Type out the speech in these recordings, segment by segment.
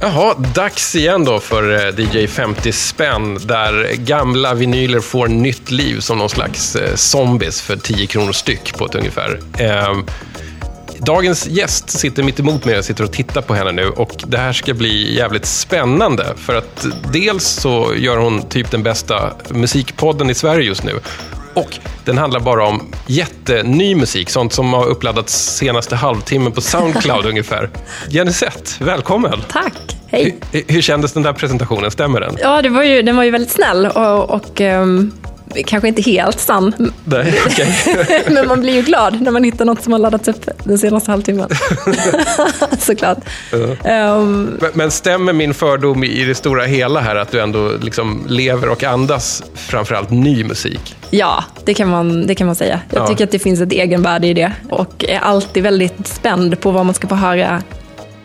Jaha, dags igen då för eh, DJ 50 spänn där gamla vinyler får nytt liv som någon slags eh, zombies för 10 kronor styck på ett ungefär. Ehm, Dagens gäst sitter mitt emot mig, jag sitter och tittar på henne nu och det här ska bli jävligt spännande för att dels så gör hon typ den bästa musikpodden i Sverige just nu och den handlar bara om jätteny musik, sånt som har uppladdats senaste halvtimmen på Soundcloud ungefär. Jenny Sett, välkommen! Tack, hej. Hur, hur kändes den där presentationen? Stämmer den? Ja, det var ju, den var ju väldigt snäll och, och ehm, kanske inte helt sann. Nej, okej. Men man blir ju glad när man hittar något som har laddats upp den senaste halvtimmen. Såklart. Ehm, Men- Men stämmer min fördom i det stora hela här att du ändå liksom lever och andas framförallt ny musik? ja, det kan, man, det kan man säga. Jag Ja. tycker att det finns ett egenvärde i det och är alltid väldigt spänd på vad man ska få höra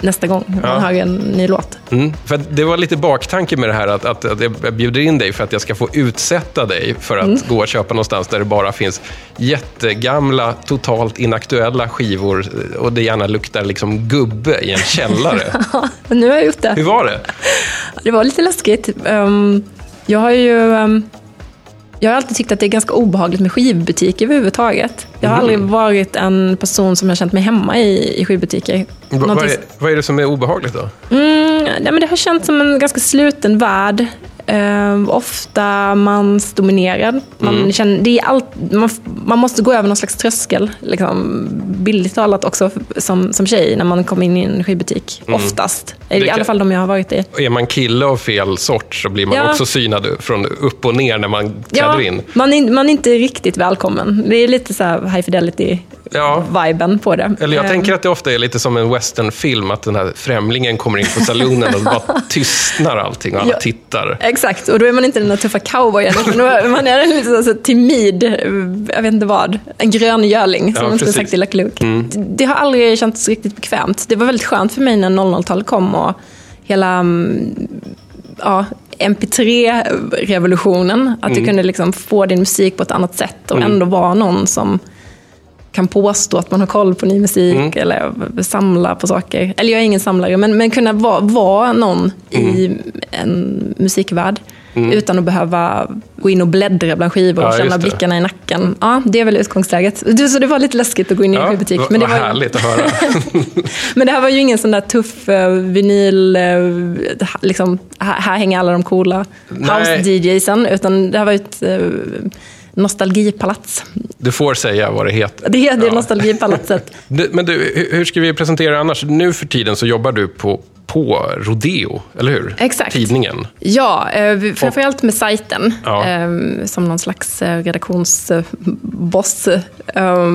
nästa gång man Ja. hör en ny låt. Mm. För det var lite baktanke med det här att, att, att jag bjuder in dig för att jag ska få utsätta dig för att Mm. gå och köpa någonstans där det bara finns jättegamla, totalt inaktuella skivor och det gärna luktar liksom gubbe i en källare. Men nu har jag gjort det. Hur var det? Det var lite läskigt. Ehm, jag har ju... ehm, jag har alltid tyckt att det är ganska obehagligt med skivbutiker överhuvudtaget. Jag har aldrig varit en person som har känt mig hemma i, i skivbutiker. Vad, Någonting- är, vad är det som är obehagligt då? Mm, nej, men det har känts som en ganska sluten värld. Ehm, ofta mansdominerad. Man, känner, det är allt, man, man måste gå över någon slags tröskel, liksom, bildligt talat också som, som tjej, när man kommer in i en skivbutik. Oftast. I Det alla kan- fall de jag har varit i. Är man kille av fel sort så blir man Ja. också synad från upp och ner när man träder in. Man är, man är inte riktigt välkommen. Det är lite så här high fidelity-viben Ja. på det. Eller jag Ehm, tänker att det ofta är lite som en westernfilm, att den här främlingen kommer in på salonen och bara tystnar allting och alla Ja. tittar. Exakt, och då är man inte den där tuffa cowboyen, utan man är en lite så, så timid, jag vet inte vad, en grön görling som Ja, man skulle sagt till Lucky Luke. Det, det har aldrig känts riktigt bekvämt. Det var väldigt skönt för mig när 00-talet kom och hela mm, ja, MP3-revolutionen. Att du kunde liksom få din musik på ett annat sätt och ändå vara någon som kan påstå att man har koll på ny musik eller samla på saker. Eller jag är ingen samlare, men, men kunna vara, vara någon i en musikvärld utan att behöva gå in och bläddra bland skivor och Ja, känna blickarna i nacken. Ja, det är väl utgångsläget. Det- Så det var lite läskigt att gå in i en skivbutik. vad, Men, det var, ju- härligt att höra. men det här var ju ingen sån där tuff uh, vinyl, eh, liksom, här, här hänger alla de coola house-DJsen, utan det här var ju ett uh, nostalgipalats. Du får säga vad det heter. Det är det Ja. nostalgipalatset. Men du, hur- ska vi presentera annars? Nu för tiden så jobbar du på, på Rodeo, eller hur? Exakt. Tidningen. Ja, eh, framförallt med sajten Ja. eh, som någon slags eh, redaktionsboss. Eh,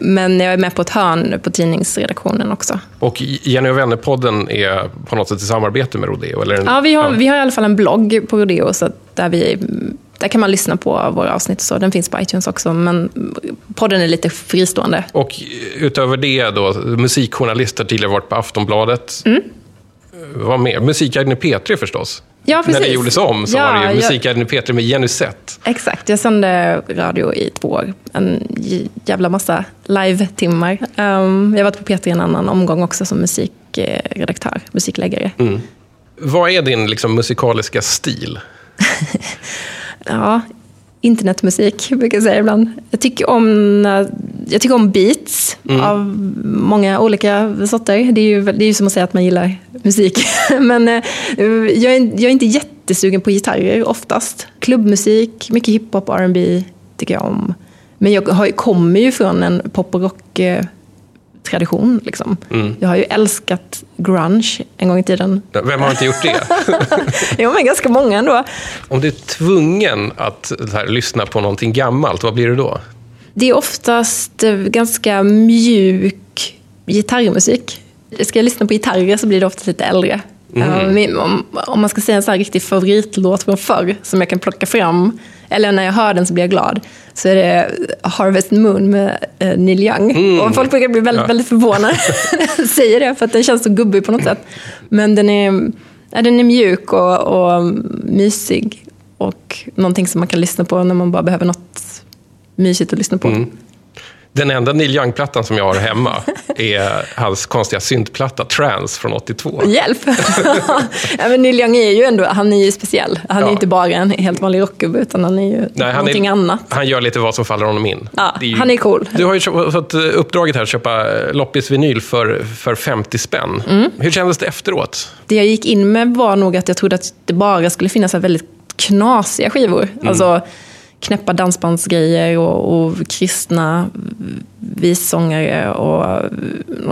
men jag är med på ett hörn på tidningsredaktionen också. Och Jenny och vänner-podden är på något sätt i samarbete med Rodeo? Eller? Ja, vi har, vi har i alla fall en blogg på Rodeo, så där, vi, där kan man lyssna på våra avsnitt. Så den finns på iTunes också, men podden är lite fristående. Och utöver det då, musikjournalist har tidigare varit på Aftonbladet. Mm. Vad mer? Musikguiden i P3 förstås. Ja, När det precis. gjordes om så Ja, var det ju jag- i P3 med Jenny Sett. Exakt, jag sände radio i två år. En jävla massa live-timmar. Um, jag har varit på P3 en annan omgång också som musikredaktör, musikläggare. Vad är din liksom, musikaliska stil? Ja, internetmusik brukar jag säga ibland. Jag tycker om, jag tycker om beats av många olika sorter. Det är, ju, det är ju som att säga att man gillar musik. Men eh, jag, är, jag är inte jättesugen på gitarrer oftast. Klubbmusik, mycket hiphop och R&B tycker jag om. Men jag har, kommer ju från en pop och rock eh, tradition. Liksom. Jag har ju älskat grunge en gång i tiden. Vem har inte gjort det? Jo, men ganska många ändå. Om du är tvungen att här, lyssna på någonting gammalt, vad blir det då? Det är oftast eh, ganska mjuk gitarrmusik. Ska jag lyssna på gitarrer så blir det oftast lite äldre. Uh, min, om, om, man ska säga en sån här riktig favoritlåt från förr som jag kan plocka fram, eller när jag hör den så blir jag glad, så är det Harvest Moon med uh, Neil Young. Mm. Och folk brukar bli väldigt, ja. väldigt förvånade när jag säger det, för att den känns så gubbig på något sätt. Men den är, ja, den är mjuk och, och mysig. Och någonting som man kan lyssna på när man bara behöver något mysigt att lyssna på. Mm. Den enda Neil Young-plattan som jag har hemma är hans konstiga syntplatta Trans från 82. Hjälp! ja, men Neil Young är ju ändå, han är ju speciell. Han ja. är inte bara en helt vanlig rockgubbe, utan han är ju Nej, någonting är, annat. Han gör lite vad som faller honom in. Ja, är ju, han är cool. Du har ju fått uppdraget här att köpa loppis-vinyl för, för 50 spänn. Mm. Hur kändes det efteråt? Det jag gick in med var nog att jag trodde att det bara skulle finnas väldigt knasiga skivor. Mm. Alltså, knäppa dansbandsgrejer och, och kristna vissångare och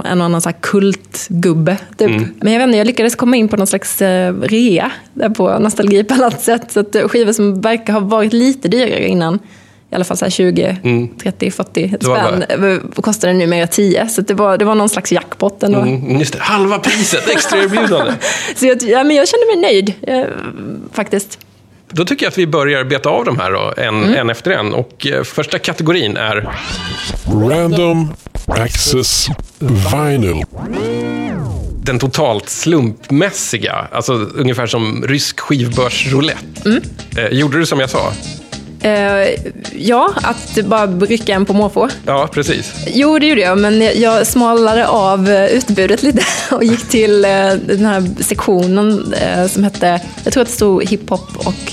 en och annan så kultgubbe. Typ. Mm. Men jag vet inte, jag lyckades komma in på någon slags eh, rea där på Nostalgipalatset. Så att skivor som verkar ha varit lite dyrare innan i alla fall så 20, mm. 30, 40 spänn. Var... Kostade numera 10. Så det var, det var någon slags jackpot ändå. Mm, just det, halva priset, extra erbjudande. så jag, ja, men jag kände mig nöjd, eh, faktiskt. Då tycker jag att vi börjar beta av de här då, en, mm. en efter en. Och eh, första kategorin är... Random Access Vinyl. Den totalt slumpmässiga, alltså ungefär som rysk skivbörsroulette. Mm. Eh, gjorde du som jag sa? Uh, ja, att bara rycka en på måfå. Ja, precis. Jo, det gjorde jag, men jag smalade av eh, utbudet lite och gick till uh, den här sektionen uh, som hette, jag tror att det stod hiphop och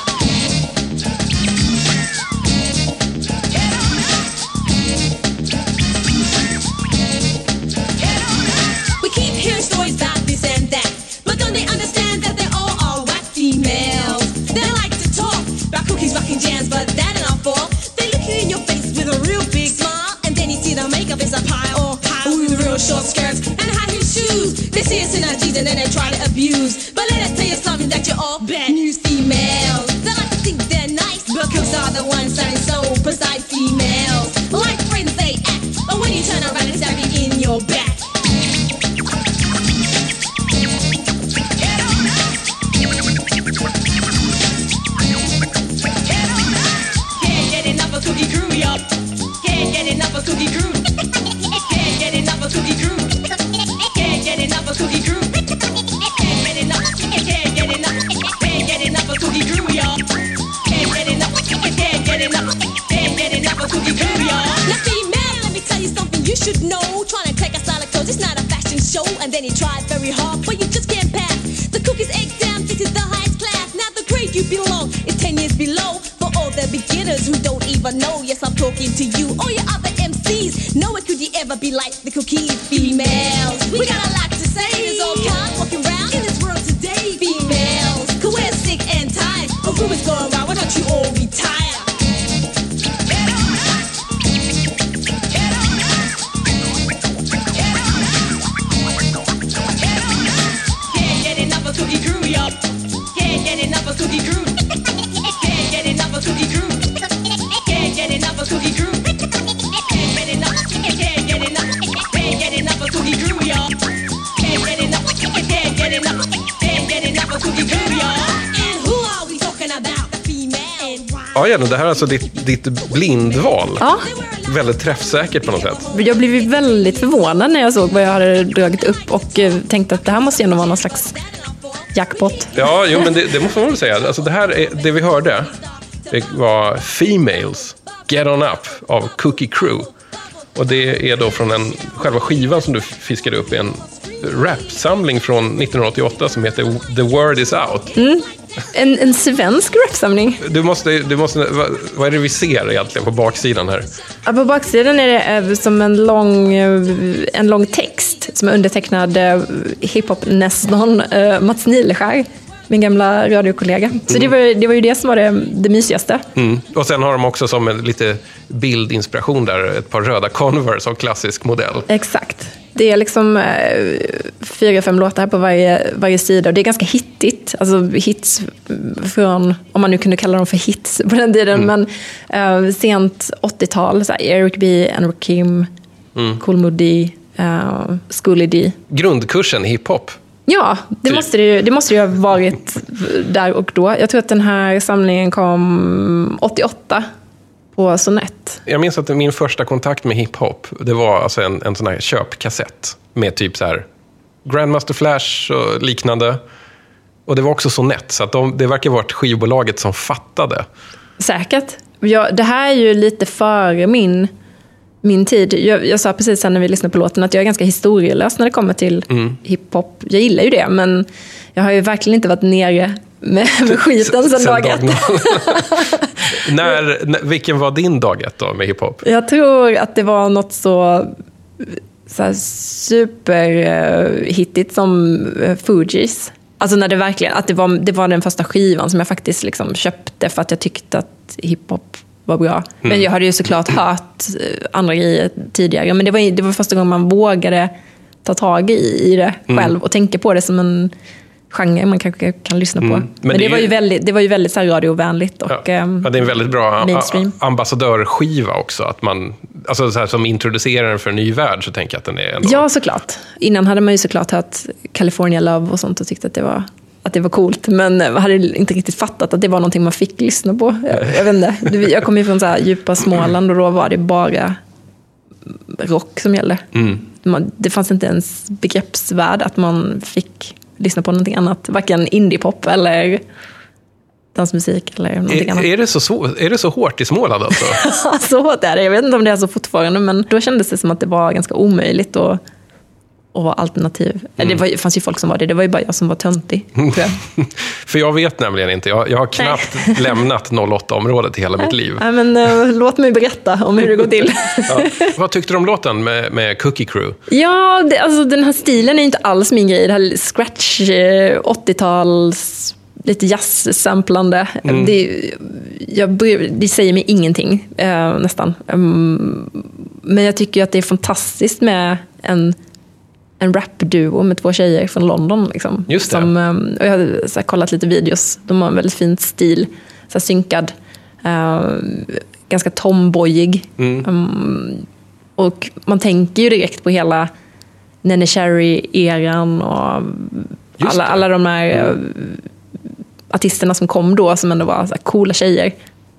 Serious in not cheating and they try to abuse. Jenny, det här är alltså ditt, ditt blindval. Ja. Väldigt träffsäkert på något sätt. Jag blev väldigt förvånad när jag såg vad jag hade dragit upp och eh, tänkte att det här måste ju ändå vara någon slags jackpot. Ja, jo, men det, det måste man väl säga. Alltså, det, här är, det vi hörde det var Females, Get On Up av Cookie Crew. Och det är då från en, själva skivan som du fiskade upp, en rapsamling från 1988 som heter The Word Is Out. Mm. En, en svensk rapsamling. Du måste, du måste, vad, vad, är det vi ser egentligen på baksidan här? Ja, på baksidan är det eh, som en lång, eh, en lång text som är undertecknad eh, hiphop-nestorn Mats Nileskär min gamla radiokollega. Så mm. det, var, det var ju det som var det, det mysigaste. Mm. Och sen har de också som en lite bildinspiration där, ett par röda Converse av klassisk modell. Exakt. Det är liksom eh, fyra, fem låtar på varje, varje sida och det är ganska hittigt. Alltså hits från, om man nu kunde kalla dem för hits på den tiden, men eh, sent 80-tal. Så här, Eric B, Andrew Kim, Cool Moody, uh, Schooly D. Grundkursen hiphop. Ja, det, Typ. måste det, det måste ju ha varit där och då. Jag tror att den här samlingen kom 88 på Sonett. Jag minns att min första kontakt med hiphop, det var alltså en, en sån här köpkassett med typ så här Grandmaster Flash och liknande. Och det var också Sonett, så att de, det verkar varit skivbolaget som fattade. Säkert. Jag, det här är ju lite före min, min tid. Jag, jag sa precis sen när vi lyssnade på låten att jag är ganska historielös när det kommer till hiphop. Jag gillar ju det, men jag har ju verkligen inte varit nere med, med skiten sedan dag ett. när, när, vilken var din dag ett då med hiphop? Jag tror att det var något så, så superhittigt som eh, Fugees. Alltså när det verkligen, att det var, det var den första skivan som jag faktiskt liksom köpte för att jag tyckte att hiphop var bra. Men jag hade ju såklart hört eh, andra grejer tidigare. Men det var, det var första gången man vågade ta tag i, i det själv och tänka på det som en genre man kanske kan lyssna på. Men, det det, är var ju- väldigt, det var ju väldigt så här radiovänligt. Och, Ja. ehm, Ja, det är en väldigt bra mainstream. ambassadörskiva också. Att man, alltså så här, som introducerar den för en ny värld så tänker jag att den är ändå... Ja, såklart. Innan hade man ju såklart hört California Love och sånt och tyckte att det var, att det var coolt. Men hade inte riktigt fattat att det var någonting man fick lyssna på. Jag, jag vet inte. Jag kommer ju från så här djupa Småland och då var det bara rock som gällde. Man, det fanns inte ens begreppsvärld att man fick lyssna på någonting annat. Varken indiepop eller dansmusik eller någonting annat. Är, är, det så, svår- är det så hårt i Småland alltså? så hårt är det. Jag vet inte om det är så fortfarande, men då kändes det som att det var ganska omöjligt att, att vara alternativ. Det, var, det fanns ju folk som var det, det var ju bara jag som var töntig. jag. För jag vet nämligen inte. Jag, jag har knappt lämnat 08-området i hela mitt liv. Nej, men, eh, låt mig berätta om hur det går till. Ja. Vad tyckte du om låten med, med Cookie Crew? ja, det, alltså, den här stilen är inte alls min grej. Det här scratch, eh, 80-tals, lite jazz-samplande. Det, jag, det säger mig ingenting, eh, nästan. Mm, men jag tycker att det är fantastiskt med en en rapduo med två tjejer från London. Liksom, Just det. Som, eh, och jag har så här, kollat lite videos. De har en väldigt fin stil. Så här, synkad. eh, ganska tomboyig. Mm, och man tänker ju direkt på hela Nene Cherry-eran och Just alla, det. alla de här eh, artisterna som kom då som ändå var så coola tjejer.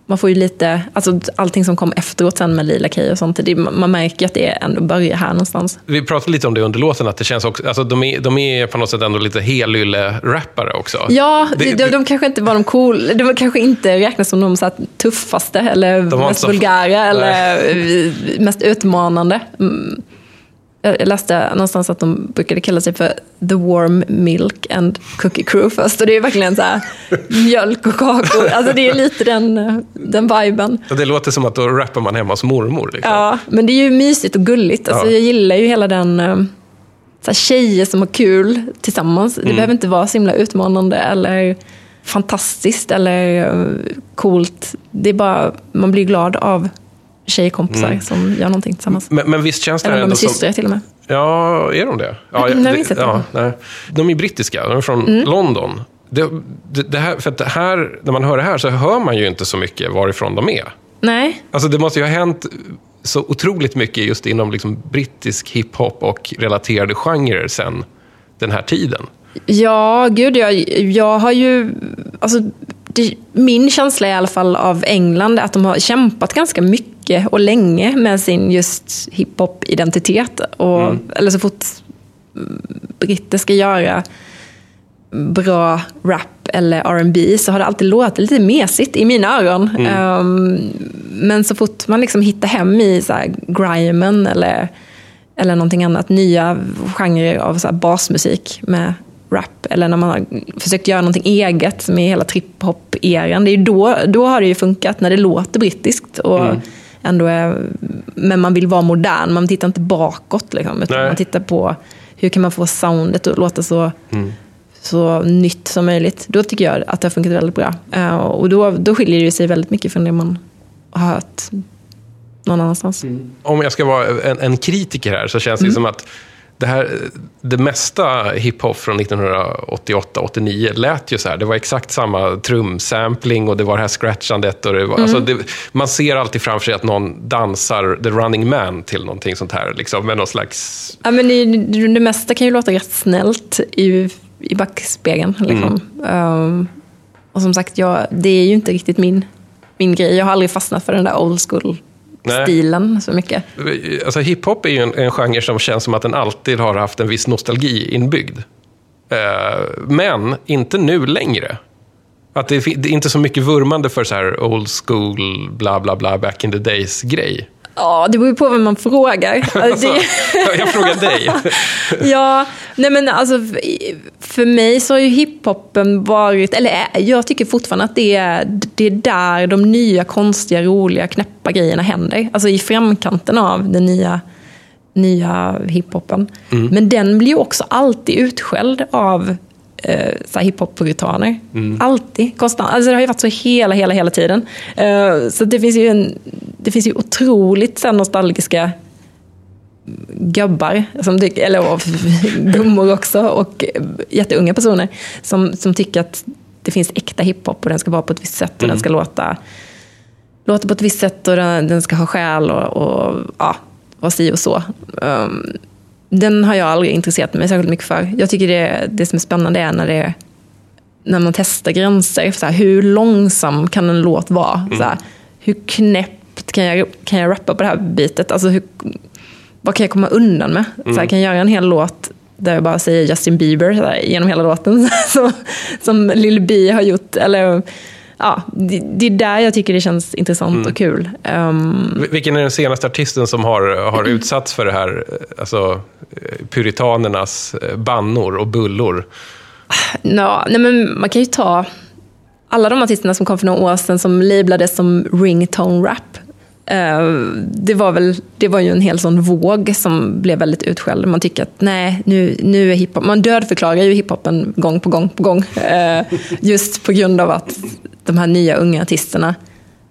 Man får ju lite, alltså allting som kom efteråt sen med Lila Kay och sånt, det, man märker att det ändå börjar här någonstans. Vi pratade lite om det under låten, att det känns också, alltså de, är, de är på något sätt ändå lite helylle-rappare också. Ja, Det- de, de, de kanske inte var de cool, de kanske inte räknas som de så tuffaste eller mest så- vulgära eller eh, mest utmanande. Mm. Jag läste någonstans att de brukade kalla sig för The Warm Milk and Cookie Crew först. Och det är verkligen så här mjölk och kakor. Alltså det är lite den, den viben. Det låter som att då rappar man hemma hos mormor. Liksom. Ja, men det är ju mysigt och gulligt. Alltså, Ja. Jag gillar ju hela den eh, så här, tjejer som har kul tillsammans. Det behöver inte vara så himla utmanande eller fantastiskt eller eh, coolt. Det är bara, man blir glad av tjejkompisar som gör någonting tillsammans. Men, men visst känns det Eller ändå som... systrar till och med. Ja, är de det? Ja, Mm, jag det- minns inte. ja, nej. De är brittiska, de är från Mm. London. Det, det, det här, för att det här, när man hör det här så hör man ju inte så mycket varifrån de är. Nej, Alltså det måste ju ha hänt så otroligt mycket just inom liksom brittisk hiphop och relaterade genrer sen den här tiden. Ja, gud, jag, jag har ju... Alltså, det, min känsla i alla fall av England är att de har kämpat ganska mycket och länge med sin just hiphop-identitet. Och, Eller så fort mm, britter ska göra bra rap eller R&B så har det alltid låtit lite mesigt i mina öron. Ehm, men så fort man liksom hittar hem i så här grimen eller, eller någonting annat, nya genrer av så basmusik med rap, eller när man har försökt göra någonting eget är hela trip-hop-eran, det är ju då, då har det ju funkat, när det låter brittiskt. Och ändå är, men man vill vara modern, man tittar inte bakåt. Liksom, utan Nej. man tittar på hur kan man få soundet att låta så så nytt som möjligt. Då tycker jag att det har funkat väldigt bra. Eh, och då, då skiljer det sig väldigt mycket från det man har hört någon annanstans. Om jag ska vara en, en kritiker här så känns det Mm. som att det, här, det mesta hiphop från 1988-89 lät ju så här. Det var exakt samma trumsampling och det var det här scratchandet. Och det var, alltså det, man ser alltid framför sig att någon dansar The Running Man till någonting sånt här. Liksom, med någon slags... Ja, men det, det mesta kan ju låta rätt snällt i, i backspegeln. Liksom. Um, och som sagt, jag, det är ju inte riktigt min, min grej. Jag har aldrig fastnat för den där old school. Stilen så mycket. Alltså, hiphop är ju en, en genre som känns som att den alltid har haft en viss nostalgi inbyggd. Eh, men inte nu längre. Att det, det är inte så mycket vurmande för så här old school, bla bla bla, back in the days-grej. Ja, det beror ju på vem man frågar. Alltså, Alltså, det, jag frågar dig. ja, nej men alltså för mig så har ju hiphopen varit, eller är- jag tycker fortfarande att det är, det är där de nya konstiga, roliga, knäppa grejerna händer. Alltså i framkanten av den nya, nya hiphopen. Men den blir ju också alltid utskälld av eh, så hiphop-puritaner. Alltid, konstant. Alltså det har ju varit så hela, hela, hela tiden. Eh, så det finns ju, en, det finns ju otroligt så nostalgiska gubbar, som tycker, eller och gummor också, och jätteunga personer som, som tycker att det finns äkta hiphop och den ska vara på ett visst sätt och den ska låta, låta på ett visst sätt och den, den ska ha själ och, och ja, vara si och så. Um, den har jag aldrig intresserat mig särskilt mycket för. Jag tycker det, det som är spännande är när, det, när man testar gränser. Så här, hur långsam kan en låt vara? Så här, hur knäppt kan jag, kan jag rappa på det här bitet? Alltså, hur, vad kan jag komma undan med? Så här, kan jag göra en hel låt där jag bara säger Justin Bieber så här, genom hela låten? som, som Lil B har gjort. Eller, ja, det, det är där jag tycker det känns intressant och kul. Um, Vilken är den senaste artisten som har, har utsatts för det här, alltså eh, puritanernas eh, bannor och bullor? Ja, nej men man kan ju ta alla de artisterna som kom för några år sedan som lablades som ringtone rap. Eh, det, var väl, det var ju en hel sån våg som blev väldigt utskälld. Man tycker att nej, nu, nu är hiphop... Man dödförklarar ju hiphopen gång på gång på gång. Eh, just på grund av att de här nya unga artisterna,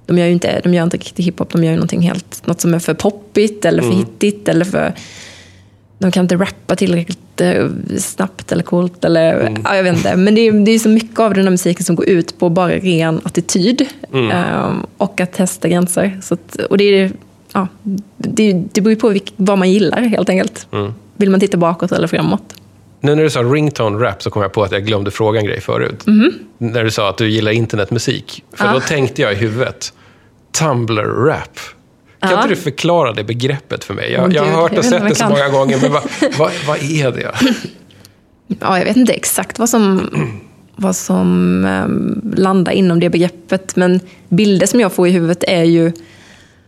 de gör ju inte, de gör inte riktigt hiphop, de gör ju någonting helt, något som är för poppigt eller för hittigt eller för de kan inte rappa tillräckligt eh, snabbt eller coolt. Eller, ja, jag vet inte. Men det är, det är så mycket av den här musiken som går ut på bara ren attityd. ehm, och att testa gränser. Så att, och det, är, ja, det, det beror ju på vilk, vad man gillar helt enkelt. Vill man titta bakåt eller framåt? Nu när du sa ringtone rap så kom jag på att jag glömde fråga en grej förut. När du sa att du gillar internetmusik. För Ja. då tänkte jag i huvudet, Tumblr rap. Kan inte du förklara det begreppet för mig? Jag, Åh, jag har hört och sett det så många gånger, men vad, vad, vad är det? Ja, jag vet inte exakt vad som, vad som ehm, landar inom det begreppet. Men bilder som jag får i huvudet är ju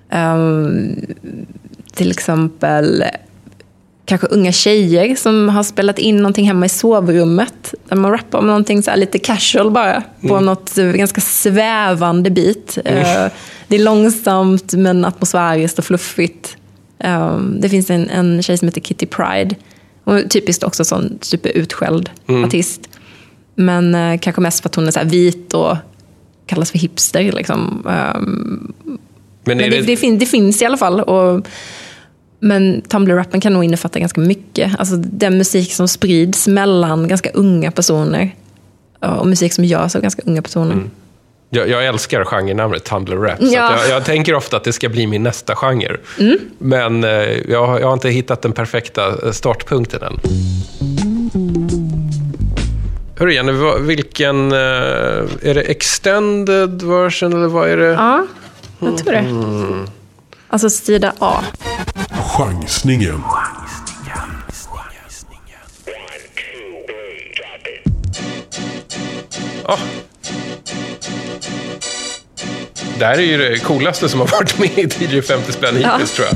ehm, till exempel kanske unga tjejer som har spelat in någonting hemma i sovrummet. Där man rappar om någonting så lite casual bara. På något eh, ganska svävande bit. Eh, det är långsamt men atmosfäriskt och fluffigt. Eh, det finns en, en tjej som heter Kitty Pride. Hon är typiskt också sån superutskälld artist. Men eh, kanske mest för att hon är så vit och kallas för hipster. Liksom. Ehm, Men men det, det, det, fin- det finns i alla fall. Och, men Tumblr-rappen kan nog innefatta ganska mycket. Alltså den musik som sprids mellan ganska unga personer. Och musik som görs av ganska unga personer. jag, jag älskar genrenamnet Tumblr rap. Så Ja. jag, jag tänker ofta att det ska bli min nästa genre. Mm. Men eh, jag, har- jag har inte hittat den perfekta eh, startpunkten än. Hörru Jenny, vilken... eh, Är det extended version eller vad är det? Ja, jag tror det. Alltså sida A. Chansningen. Ja. Det här är ju det coolaste som har varit med i DJ 50 spänn hittills tror jag.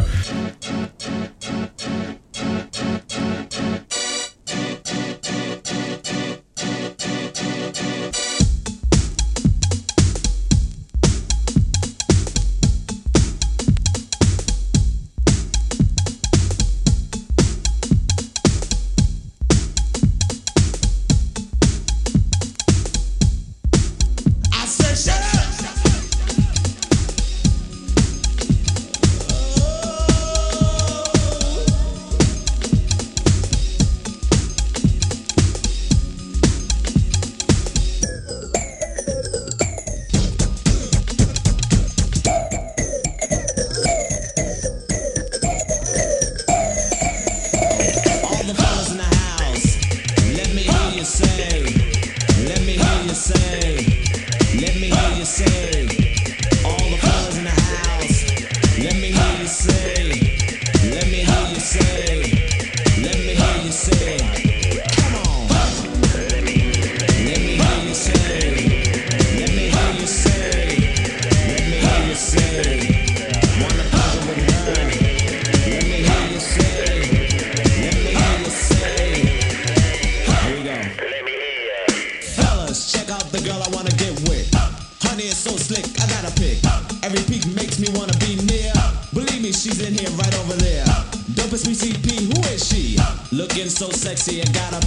Me sexy and got a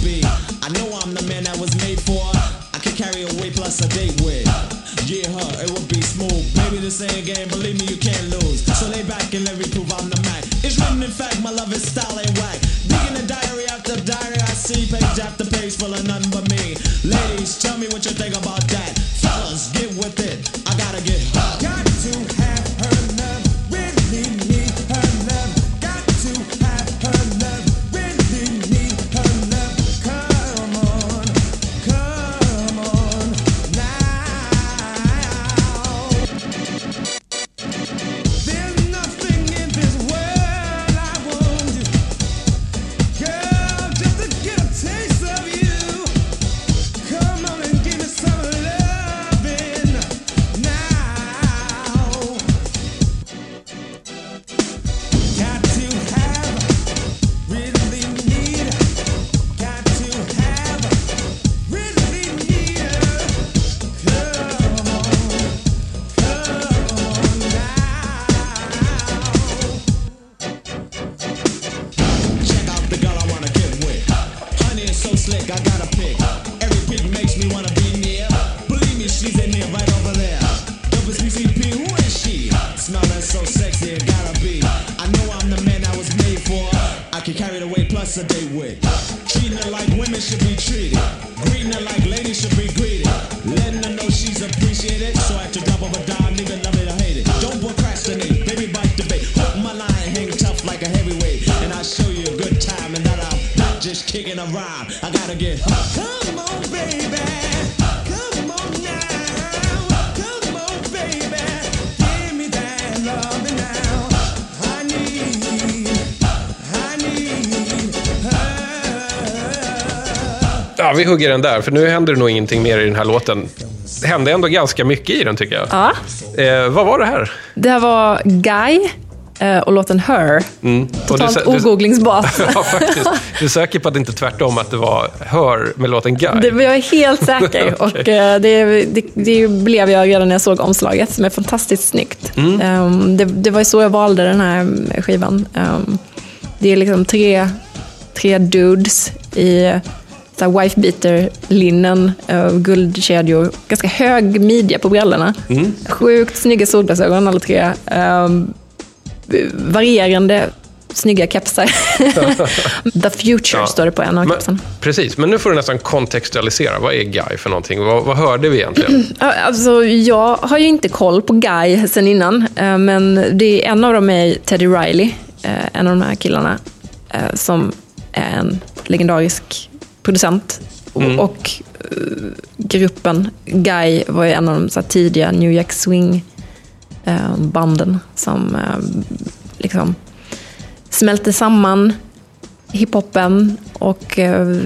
Ja, vi hugger den där, för nu händer det nog ingenting mer i den här låten. Det hände ändå ganska mycket i den, tycker jag. Ja. Eh, vad var det här? Det här var Guy eh, och låten Her. Mm. Totalt du- ogooglingsbart. ja, faktiskt. Du är säker på att det inte är tvärtom, att det var Hör med låten Guy? Det, jag är helt säker. Och eh, det, det, det blev jag redan när jag såg omslaget, som är fantastiskt snyggt. Mm. Ehm, det, det var så jag valde den här skivan. Ehm, det är liksom tre, tre dudes i så här wife beater linnen, uh, guldkedjor, ganska hög midja på brallorna. Mm. Sjukt snygga solglasögon alla tre. Ehm, varierande snygga kepsar. The future Ja. står det på en av Men, kepsarna. precis, men nu får du nästan kontextualisera. Vad är Guy för någonting? Vad, vad hörde vi egentligen? Alltså, jag har ju inte koll på Guy sen innan, eh, men det är en av dem är Teddy Riley, eh, en av de här killarna, som är en legendarisk producent. Och- Och eh, gruppen Guy var ju en av de så här, tidiga New Jack Swing-banden som eh, liksom smälte samman hiphopen och eh,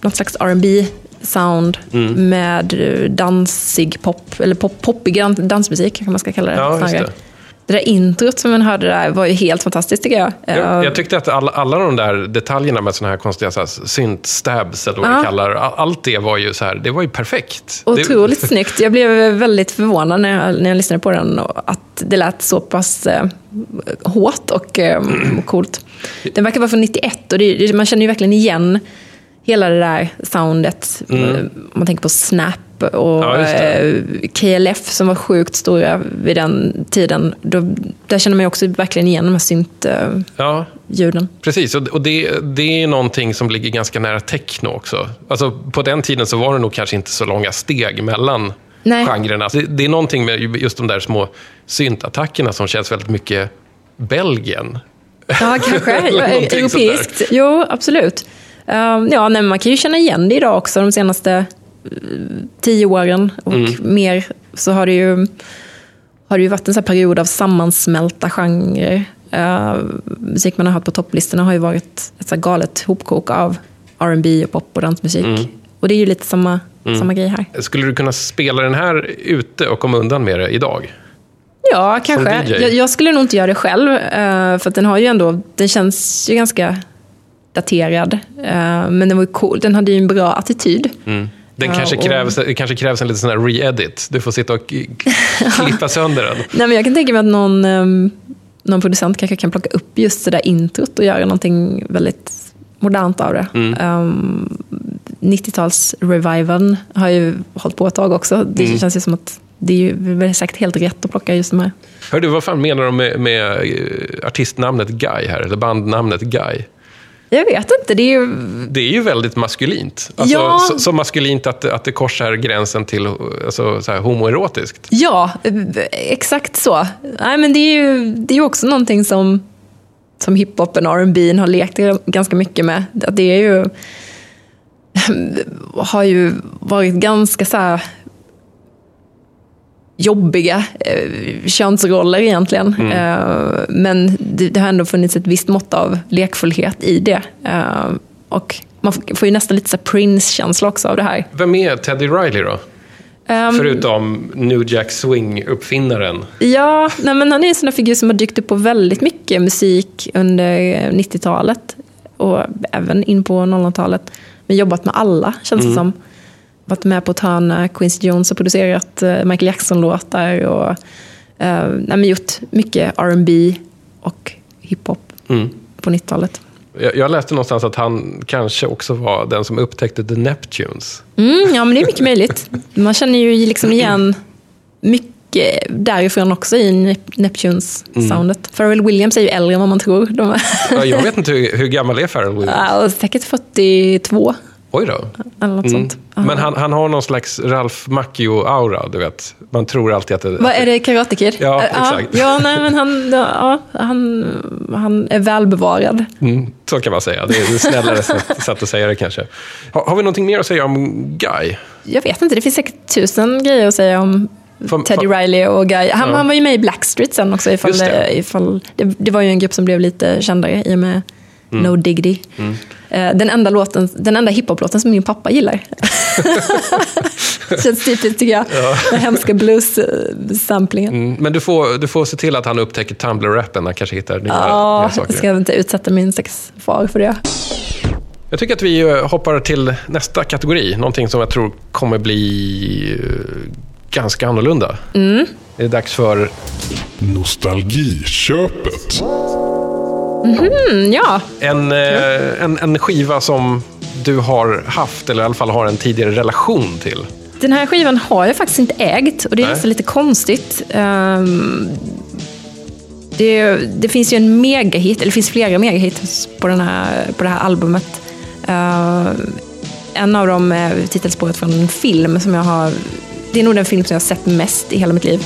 något slags R&B sound med eh, dansig pop, eller pop, poppig dan- dansmusik kan man ska kalla det. Ja. Det. Där introt som man hörde där var ju helt fantastiskt tycker jag. Jag, Eh, jag tyckte att alla, alla de där detaljerna med såna här konstiga så här, synt-stabs, eller vad Ja. vi kallar all- allt det var ju så här, det var ju perfekt. Otroligt det, snyggt. Jag blev väldigt förvånad när jag, när jag lyssnade på den att det lät så pass eh, hårt och eh, coolt. Den verkar vara från 91 och det, man känner ju verkligen igen hela det där soundet. Eh, Om man tänker på Snap och. Ja, eh, KLF som var sjukt stora vid den tiden. Då, där känner man ju också verkligen igen de här synt-ljuden. Ja, precis. Och, det, det är någonting som ligger ganska nära techno också. Alltså, på den tiden så var det nog kanske inte så långa steg mellan Nej. genrerna. Det, det är någonting med just de där små syntattackerna som känns väldigt mycket Belgien. Ja, kanske. Europeiskt. Jo, absolut. Um, ja, nej, man kan ju känna igen det idag också, de senaste eh, tio åren och Mm. mer. Så har det ju, har det ju varit en här period av sammansmälta genrer. Uh, musik man har hört på topplistorna har ju varit ett så galet hopkok av R&B och pop och dansmusik. Mm. Och det är ju lite samma, samma grej här. Skulle du kunna spela den här ute och komma undan med det idag? Ja, kanske. Jag, jag skulle nog inte göra det själv. eh, för den har ju ändå, den känns ju ganska daterad. eh, men den var ju cool. Den hade ju en bra attityd. Den Ja, kanske, och- krävs, det kanske krävs en liten sån re-edit. Du får sitta och klippa sönder den. Nej, men jag kan tänka mig att någon, ehm, någon producent kanske kan plocka upp just det där introt och göra någonting väldigt modernt av det. Um, 90-tals-reviven har ju hållit på ett tag också. Det känns ju som att det är ju säkert helt rätt att plocka just de här. Hör du, vad fan menar de med, med eh, artistnamnet Guy här? Eller bandnamnet Guy? Jag vet inte, det är ju... Det är ju väldigt maskulint. Alltså, Ja. så, så maskulint att, att det korsar gränsen till alltså, så här, homoerotiskt. Ja, exakt så. Nej, men det är ju, det är också någonting som, som hiphopen och R&B har lekt ganska mycket med. Det är ju, har ju varit ganska så här jobbiga eh, könsroller egentligen. Eh, men det, det har ändå funnits ett visst mått av lekfullhet i det. Eh, och man får ju nästan lite Prince-känsla också av det här. Vem är Teddy Riley då? Ehm, Förutom New Jack Swing-uppfinnaren. Ja, nej, men han är en sån där figur som har dykt upp på väldigt mycket musik under 90-talet. Och även in på 00-talet. Men jobbat med alla, känns det som. Varit med på att hörna Quincy Jones och producerat eh, Michael Jackson-låtar. Och eh, nej, gjort mycket R&B och hiphop på 90-talet. Jag, jag läste någonstans att han kanske också var den som upptäckte The Neptunes. Mm, ja, men det är mycket möjligt. Man känner ju liksom igen mycket därifrån också i Nep- Neptunes-soundet. Pharrell Williams är ju äldre än vad man tror. De Ja, jag vet inte hur, hur gammal är Pharrell Williams? ja, säkert 42 Oj då. eller något sånt. Ja. Men han, han har någon slags Ralph Macchio-aura, du vet. Man tror alltid att det... Vad är det, Karate Kid? Ja, Eh, exakt. Ja, nej, men han, ja, han, han är välbevarad. Mm, så kan man säga. Det är ett snällare sätt, sätt att säga det kanske. Har, har vi någonting mer att säga om Guy? Jag vet inte, det finns säkert tusen grejer att säga om Fan- Teddy fan- Riley och Guy. Han, Ja. han var ju med i Blackstreet sen också. Ifall, det. det. Ifall, det, det var ju en grupp som blev lite kändare i och med Mm. No Diggity. Eh, Den enda, låten, den enda hiphop-låten som min pappa gillar. Känns typiskt tycker jag. Den hemska blues-samplingen. Mm, men du får, du får se till att han upptäcker Tumblr-rappen. Han kanske hittar nya, nya Ja, saker. jag ska inte utsätta min stackars far för det. Jag tycker att vi eh, hoppar till nästa kategori. Någonting som jag tror kommer bli eh, ganska annorlunda. Mm. Det är dags för... Nostalgiköpet. Mm, ja, En, eh, en, en skiva som du har haft, eller i alla fall har en tidigare relation till. den här skivan har jag faktiskt inte ägt och det är nästan lite konstigt. Ehm, det, det finns ju en megahit, eller det finns flera megahits på, den här, på det här albumet. Ehm, en av dem är titelspåret från en film som jag har... Det är nog den film som jag har sett mest i hela mitt liv.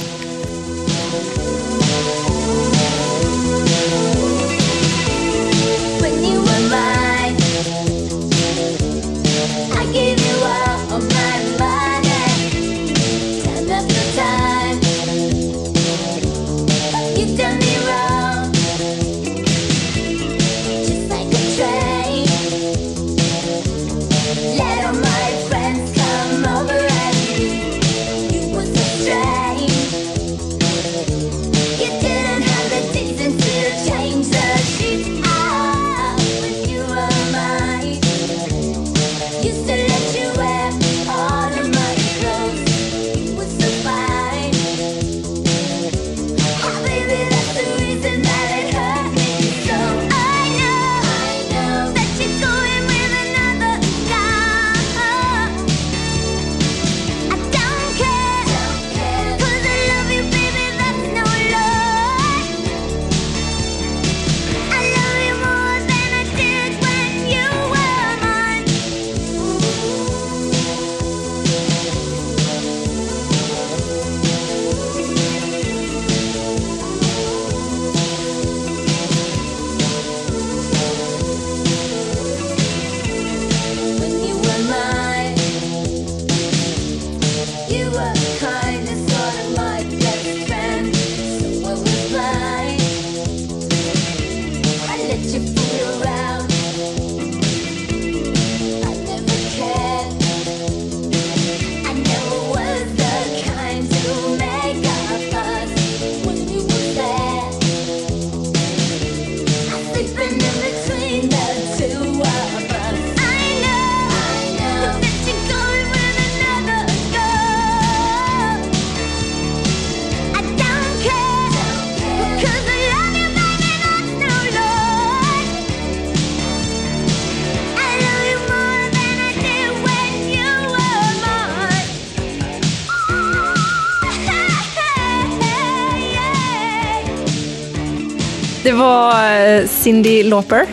Det var eh, Cyndi Lauper,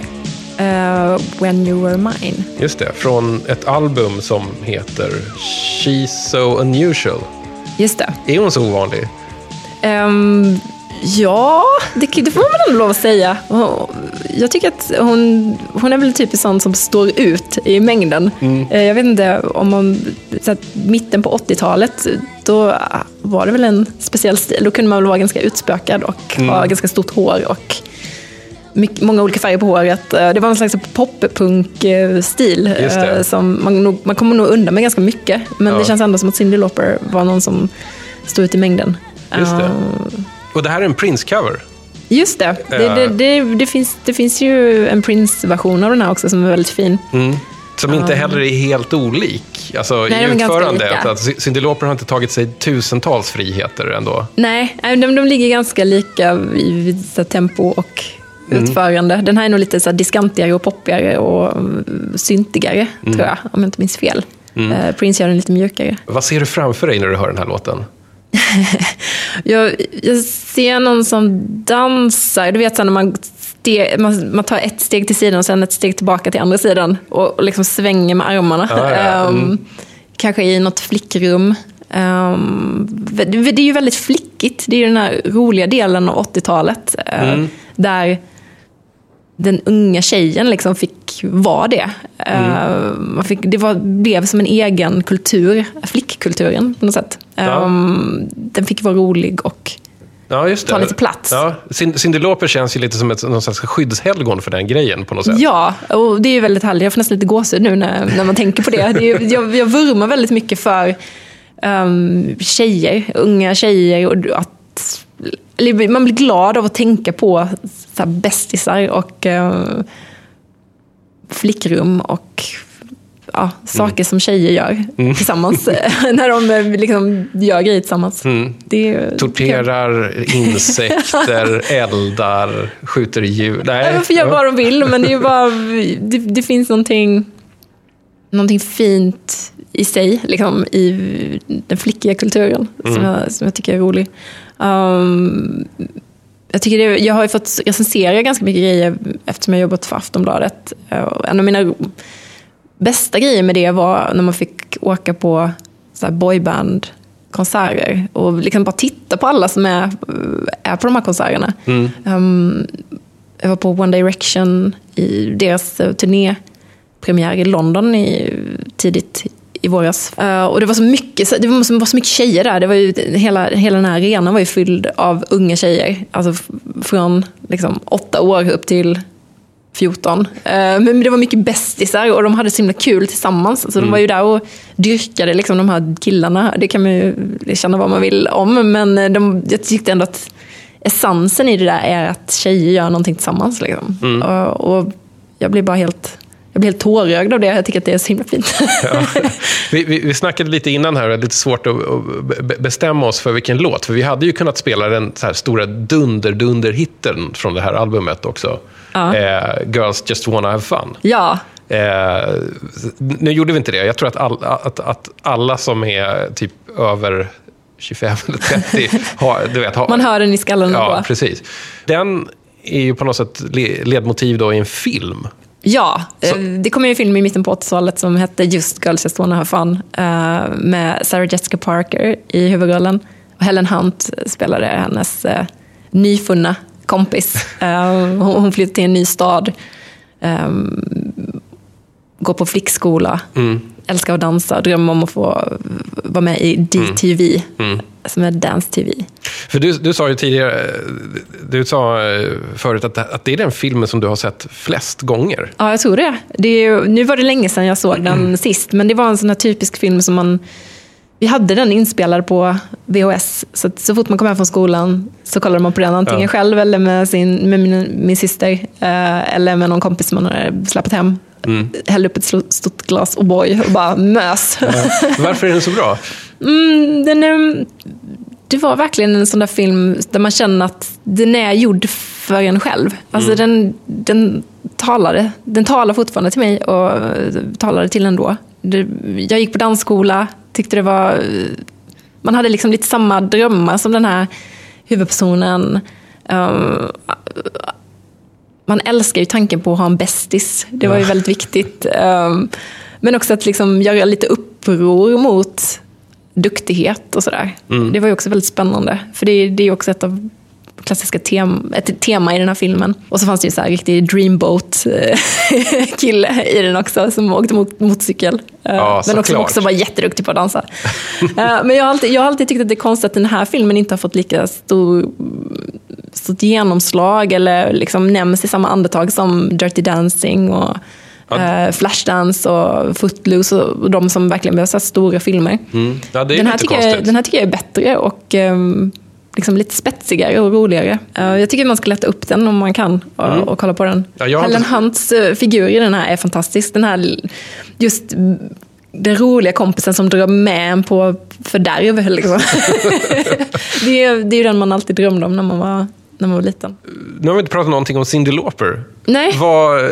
eh, When You Were Mine. Just det, från ett album som heter She's So Unusual. Just det. Är hon så ovanlig? Ehm, ja, det, det får man ändå lov att säga. Jag tycker att hon, hon är väl typiskt sån som står ut i mängden. Eh, Jag vet inte om man, så att mitten på 80-talet, då var det väl en speciell stil. Då kunde man väl vara ganska utspökad och ha ganska stort hår och mycket, många olika färger på håret. Eh, Det var en slags pop-punk-stil. Eh, Som man, nog, man kommer nog undan med ganska mycket. Men Ja. det känns ändå som att Cyndi Lauper var någon som stod ut i mängden. Just det. Eh, Och det här är en Prince-cover. Just det. Det, Ja. det, det, det, finns, det finns ju en Prince-version av den här också som är väldigt fin. Som inte heller är helt olik. Alltså Nej, i utförandet. Att Cyndi Lauper har inte tagit sig tusentals friheter ändå. Nej, de, de ligger ganska lika i tempo och Mm. utförande. Den här är nog lite så diskantigare och poppigare och mm, syntigare, Mm. tror jag, om jag inte minns fel. Eh, Prince gör den lite mjukare. Vad ser du framför dig när du hör den här låten? Jag, jag ser någon som dansar. Du vet så när man, steg, man, man tar ett steg till sidan och sen ett steg tillbaka till andra sidan. Och, och liksom svänger med armarna. Ja, ja, mm. Ehm, kanske i något flickrum. Det, det är ju väldigt flickigt. Det är ju den här roliga delen av 80-talet. eh, Mm. Där den unga tjejen liksom fick vara det. Eh, man fick, det var, blev som en egen kultur, flickkulturen på något sätt. Ja. Ehm, den fick vara rolig och Ja. Ta lite plats. Ja, Cyn- Cyndi Lauper känns ju lite som ett någon slags skyddshelgon för den grejen på något sätt. Ja, och det är ju väldigt härligt. Jag får nästan lite gåshud nu när, när man tänker på det. det ju- jag, jag vurmar väldigt mycket för um, tjejer, unga tjejer. Och att, man blir glad av att tänka på så bästisar och eh, flickrum och ja, saker som tjejer gör tillsammans. när de eh, liksom gör grejer tillsammans. Det är- Torterar insekter, eldar, skjuter djur. Nej. De får göra vad de vill, men det, bara, det, det finns någonting, någonting fint i sig, liksom, i den flickiga kulturen, som, jag, som jag tycker är rolig. Um, jag, tycker det, jag har ju fått recensera ganska mycket grejer eftersom jag jobbat för Aftonbladet. Och En av mina bästa grejer med det var när man fick åka på så här boyband-konserter och liksom bara titta på alla som är, är på de här konserterna. Um, jag var på One Direction i deras eh, turnépremiär i London i, i våras. Eh, och det var så mycket, det var så, mycket tjejer där. Det var ju, hela, hela den här arenan var ju fylld av unga tjejer. Alltså från liksom, åtta år upp till 14. Eh, Men det var mycket bästisar och de hade så himla kul tillsammans. Så de var ju där och dyrkade liksom, de här killarna. Det kan man ju känna vad man vill om. Men eh, de, jag tyckte ändå att essensen i det där är att tjejer gör någonting tillsammans. Liksom. Och, och jag blir bara helt, jag blir helt tårögd av det. Jag tycker att det är så himla fint. Ja. Vi, vi, vi snackade lite innan här, det är lite svårt att, att be- bestämma oss för vilken låt. För vi hade ju kunnat spela den så här stora dunder-dunder-hitten från det här albumet också. Ja. Eh, Girls Just Wanna Have Fun. ja, Eh, nu gjorde vi inte det. Jag tror att, all, att, att alla som är typ över 25 eller 30 har... Du vet, har, man hör den i skallen Ja, precis. Den är ju på något sätt le- ledmotiv då i en film. Ja, Så- eh, det kom ju en film i mitten på 80-talet som hette just Girls Just Wanna Have Fun eh, med Sarah Jessica Parker i huvudrollen. Och Helen Hunt spelade hennes eh, nyfunna kompis. Hon, flyttade till en ny stad, eh, går på flickskola, älskar att dansa, drömmer om att få vara med i DTV, som är Dance TV. För du, du sa ju tidigare, du sa eh, förut att, att det är den filmen som du har sett flest gånger. Ja, jag tror det. det är, nu var det länge sedan jag såg den sist, men det var en sån här typisk film som man... Vi hade den inspelad på VHS, så så fort man kom hem från skolan så kollade man på den, antingen Ja. själv eller med, sin, med min, min syster, eh, eller med någon kompis som man hade släpat hem. Hällde upp ett stort glas O'boy och bara mös. Varför är den så bra? Mm, den är, det var verkligen en sån där film där man känner att den är gjord för en själv. Alltså den, den, talade, den talar fortfarande till mig och eh, talade till ändå. Jag gick på dansskola, tyckte det var... eh, Man hade liksom lite samma drömmar som den här huvudpersonen. Um, man älskar ju tanken på att ha en bästis. Det var ju väldigt viktigt. Ehm, Men också att liksom göra lite uppror mot duktighet och sådär. Det var ju också väldigt spännande. För det är, ju också ett av klassiska tem, ett tema i den här filmen. Och så fanns det ju så här riktig dreamboat-kille i den också som åkte mot, motorcykel. Eh, Ja, men också, också var jätteduktig på att dansa. Eh, men jag har, alltid, jag har alltid tyckt att det är konstigt att den här filmen inte har fått lika stor stort genomslag eller liksom nämns i samma andetag som Dirty Dancing och eh, Flashdance och Footloose och de som verkligen blev så stora filmer. Mm. Ja, den, här tycker jag, den här tycker jag är bättre och ehm, liksom lite spetsigare och roligare. Jag tycker man ska leta upp den om man kan och, och kolla på den. Mm. Ja, Helen inte- Hunts eh, figur i den här är fantastisk. Den här just mm, den roliga kompisen som drar med en på fördärv. Liksom. det, är, det är ju den man alltid drömde om när man var, när man var liten. Nu har vi inte pratat någonting om Cyndi Lauper. Nej. Vad, eh,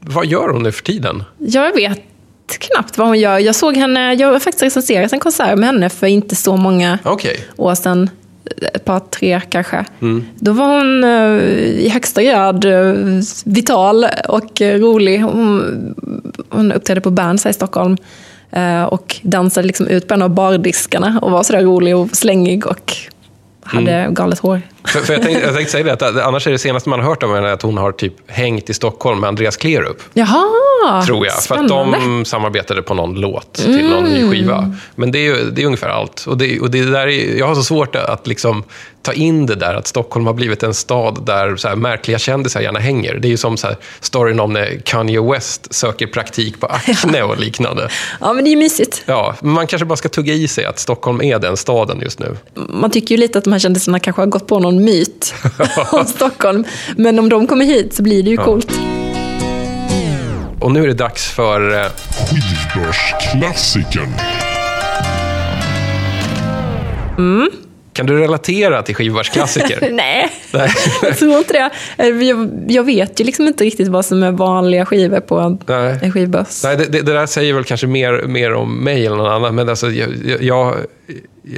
vad gör hon nu för tiden? Jag vet knappt vad hon gör. Jag såg henne, jag har faktiskt recenserat en konsert med henne för inte så många Okej. år sedan. Ett par, tre kanske. Då var hon eh, i högsta grad eh, vital och eh, rolig. Hon, hon uppträdde på Berns här i Stockholm. eh, Och dansade liksom ut på en av bardiskarna och var sådär rolig och slängig och hade galet hår. För, för jag, tänkte, jag tänkte säga det, att annars är det senaste man har hört om henne att hon har typ hängt i Stockholm med Andreas Klerup. Jaha, Tror jag. För att spännande. de samarbetade på någon låt till någon ny skiva. Men det är, det är ungefär allt. Och det, och det där är, jag har så svårt att liksom ta in det där att Stockholm har blivit en stad där så märkliga kändisar gärna hänger. Det är ju som så här storyn om när Kanye West söker praktik på Acne och liknande. Ja, men det är ju mysigt. Ja, men man kanske bara ska tugga i sig att Stockholm är den staden just nu. Man tycker ju lite att de här kändisarna kanske har gått på någon myt om Stockholm. Men om de kommer hit så blir det ju coolt. Och nu är det dags för... eh, Skivbörsklassikern. Kan du relatera till skivbörsklassiker? Nej, Nej. jag tror inte det. Eh, Jag, jag vet ju liksom inte riktigt vad som är vanliga skivor på en, Nej. en skivbörs. Nej, det, det, där säger väl kanske mer, mer om mig eller någon annan. Men alltså, jag, jag-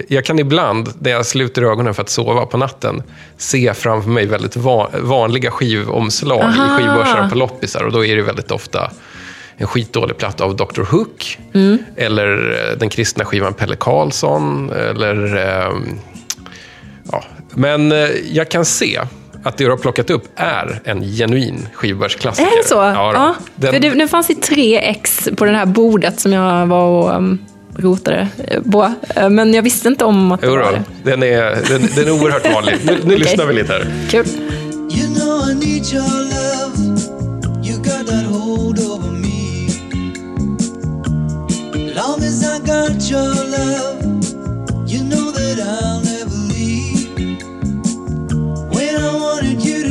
jag, kan ibland, när jag sluter ögonen för att sova på natten, se framför mig väldigt va, vanliga skivomslag Aha. i skivbörsar på loppisar. Och då är det väldigt ofta en skitdålig platta av Dr. Hook. Eller eh, den kristna skivan Pelle Karlsson. Eller... ehm, ja. Men eh, jag kan se att det du har plockat upp är en genuin skivbörsklassiker. Är det så? Ja. Ja, Den- för det, det fanns i tre ex på det här bordet som jag var och um, rotade eh, på. Eh, Men jag visste inte om att det Jo var det. den är, den, den är oerhört vanlig. Nu, nu lyssnar vi lite här. Kul. You know I need your love. You got that hold over me. Long as I got your love, you know that I'll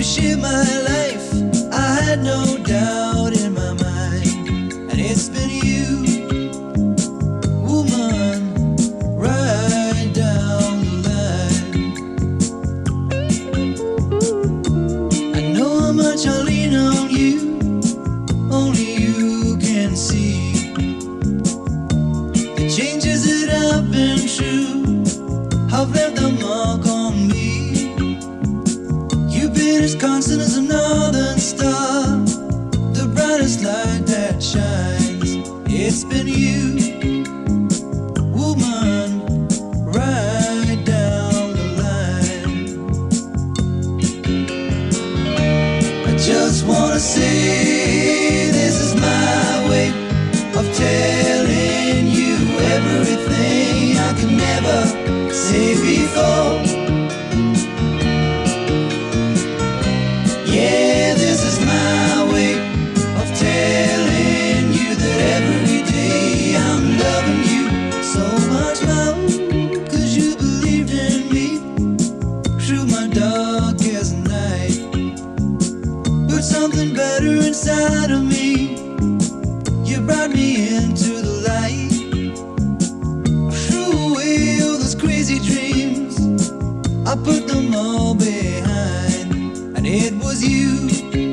share my life, I had no doubt in my mind. And it's been you, as constant as a northern star, the brightest light that shines. It's been you, woman, right down the line. I just wanna say this is my way of telling you everything I could never say before. Something better inside of me. You brought me into the light. Threw away all those crazy dreams. I put them all behind. And it was you,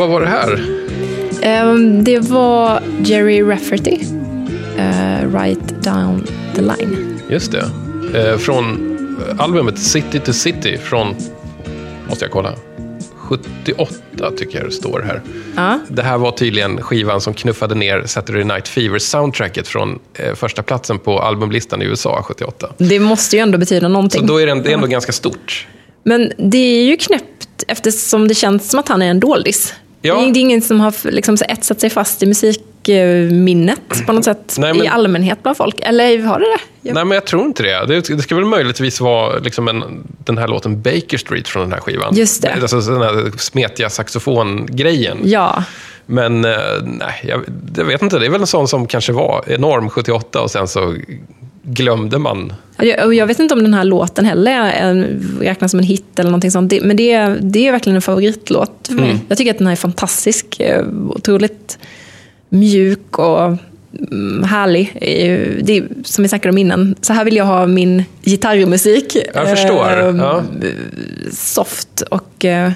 vad var det här? Ehm, det var Jerry Rafferty, eh, Right Down the Line. Just det. Eh, från albumet City to City från, måste jag kolla, 78 tycker jag det står här. Ja. Det här var tydligen skivan som knuffade ner Saturday Night Fever-soundtracket från eh, första platsen på albumlistan i USA 78. Det måste ju ändå betyda någonting. Så då är det, det är ändå ganska stort. Men det är ju knäppt eftersom det känns som att han är en doldis. Ja. Det är- ingen som har liksom etsat sig fast i musikminnet på något sätt Nej, men- i allmänhet bland folk. Eller har det det? Jag- Nej, men jag tror inte det. Det, det ska väl möjligtvis vara liksom en, den här låten Baker Street från den här skivan. Just det. Alltså den här smetiga saxofongrejen. Ja, Men eh, nej, jag, jag vet inte. Det är väl en sån som kanske var enorm 78 och sen så glömde man. Jag, vet inte om den här låten heller räknas som en hit eller någonting sånt. Men det, är- det är verkligen en favoritlåt för mig. Jag tycker att den här är fantastisk. eh, Otroligt mjuk och mm, härlig. Det är, som vi snackade om innan, så här vill jag ha min gitarrmusik. Jag förstår. Eh, Ja. Soft och... eh,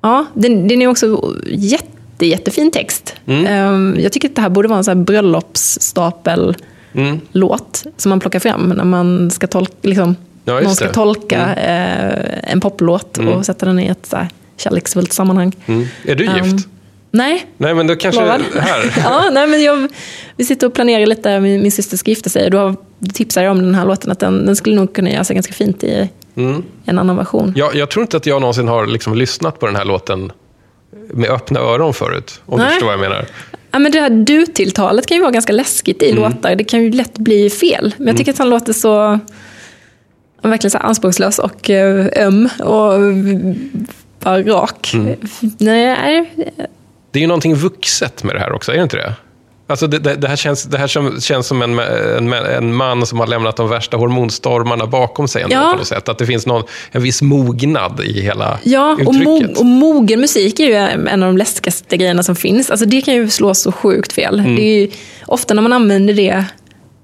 Ja, den, den är också jätte, jättefin text. Mm. Eh, Jag tycker att det här borde vara en sån här bröllopsstapel Mm. låt som man plockar fram när man ska tolka, liksom, Ja, någon ska det. tolka eh, en poplåt och sätta den i ett så här, kärleksfullt sammanhang. Mm. Är du Um, gift? Nej, Nej, men då kanske lovad. här. ja, nej, men jag, vi sitter och planerar lite, min, min syster ska gifta sig och då tipsade jag om den här låten, att den, den skulle nog kunna göra sig ganska fint i Mm. en annan version. Jag, jag tror inte att jag någonsin har liksom lyssnat på den här låten med öppna öron förut. Om du Nej. förstår vad jag menar. Ja, men det här du-tilltalet kan ju vara ganska läskigt i låtar. Det kan ju lätt bli fel. Men jag tycker att han låter så verkligen så anspråkslös och eh, öm och bara rak. Nej, Det är ju någonting vuxet med det här också, är det inte det? Alltså det, det, det här, känns, det här som, känns som en, en, en man som har lämnat de värsta hormonstormarna bakom sig ändå, Ja. på något sätt. Att det finns någon, en viss mognad i hela Ja, och, uttrycket. mo- och mogen musik är ju en av de läskigaste grejerna som finns. Alltså det kan ju slå så sjukt fel. Mm. Det är ju, ofta när man använder det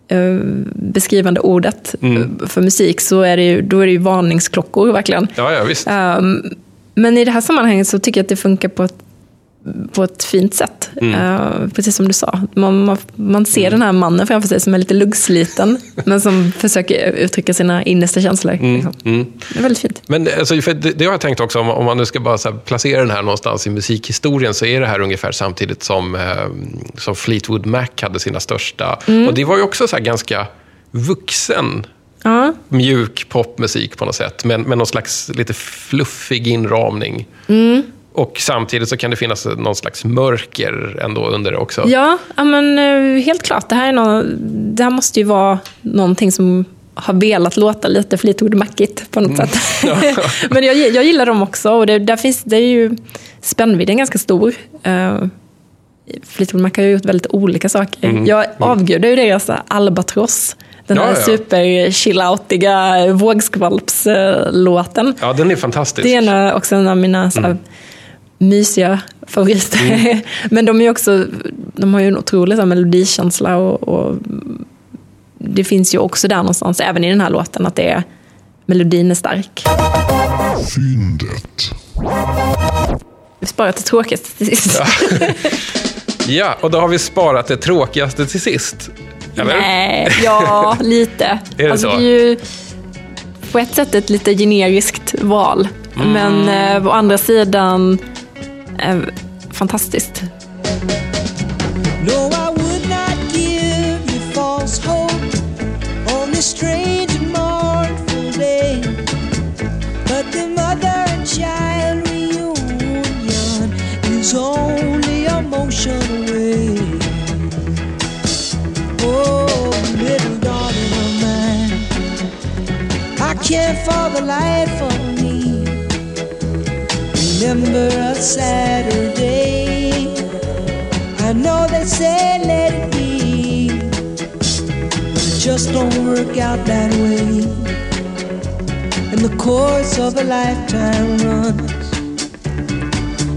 eh, beskrivande ordet Mm. eh, för musik så är det ju, då är det ju varningsklockor verkligen. Ja, ja, visst. Um, men i det här sammanhanget så tycker jag att det funkar på ett, på ett fint sätt. Mm. Uh, precis som du sa. Man, man, man ser den här mannen framför sig som är lite luggsliten, men som försöker uttrycka sina innersta känslor. liksom. mm. Det är väldigt fint. Men alltså, för det, det har jag tänkt också, om, om man nu ska bara här, placera den här någonstans i musikhistorien, så är det här ungefär samtidigt som, eh, som Fleetwood Mac hade sina största. Mm. Och det var ju också så ganska vuxen, Ja, mjuk popmusik på något sätt, men med någon slags lite fluffig inramning. Mm. Och samtidigt så kan det finnas någon slags mörker ändå under det också. ja, men eh, helt klart. Det här, är nå det här måste ju vara någonting som har velat låta lite Fleetwood Macigt på något sätt. men jag, jag gillar dem också. Och det, där finns, det är ju spännvidden ganska stor. Uh, Fleetwood Mac har ju gjort väldigt olika saker. Jag avgudar ju deras eh, Albatross. Den Ja, här ja. super chill-outiga vågskvalpslåten. Ja, den är fantastisk. Det är också en av mina här, mysiga favoriter. Men de, är också, de har ju en otrolig här, melodikänsla och, och det finns ju också där någonstans, även i den här låten, att det är, melodin är stark. Fyndet. Vi sparar till tråkigt till sist. Ja, och då har vi sparat det tråkigaste till sist. Eller? Nej, ja, lite. det alltså, så? det är ju på ett sätt ett lite generiskt val. Mm. Men eh, å andra sidan, eh, fantastiskt. No, I would not give you false hope on this strange and mournful day. But the mother and child reunion is only a motion away. Oh, little of mine, I for the life of remember a Saturday. I know they say let it be, but it just don't work out that way. And the course of a lifetime runs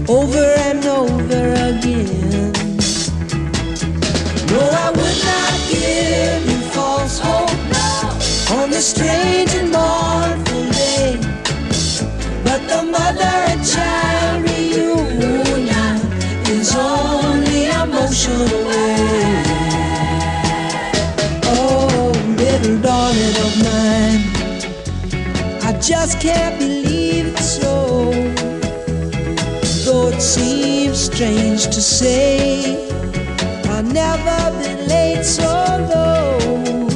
over and over again. No, I would not give you false hope on this strange and mournful day. Just can't believe it's so. Though it seems strange to say, I've never been late so low.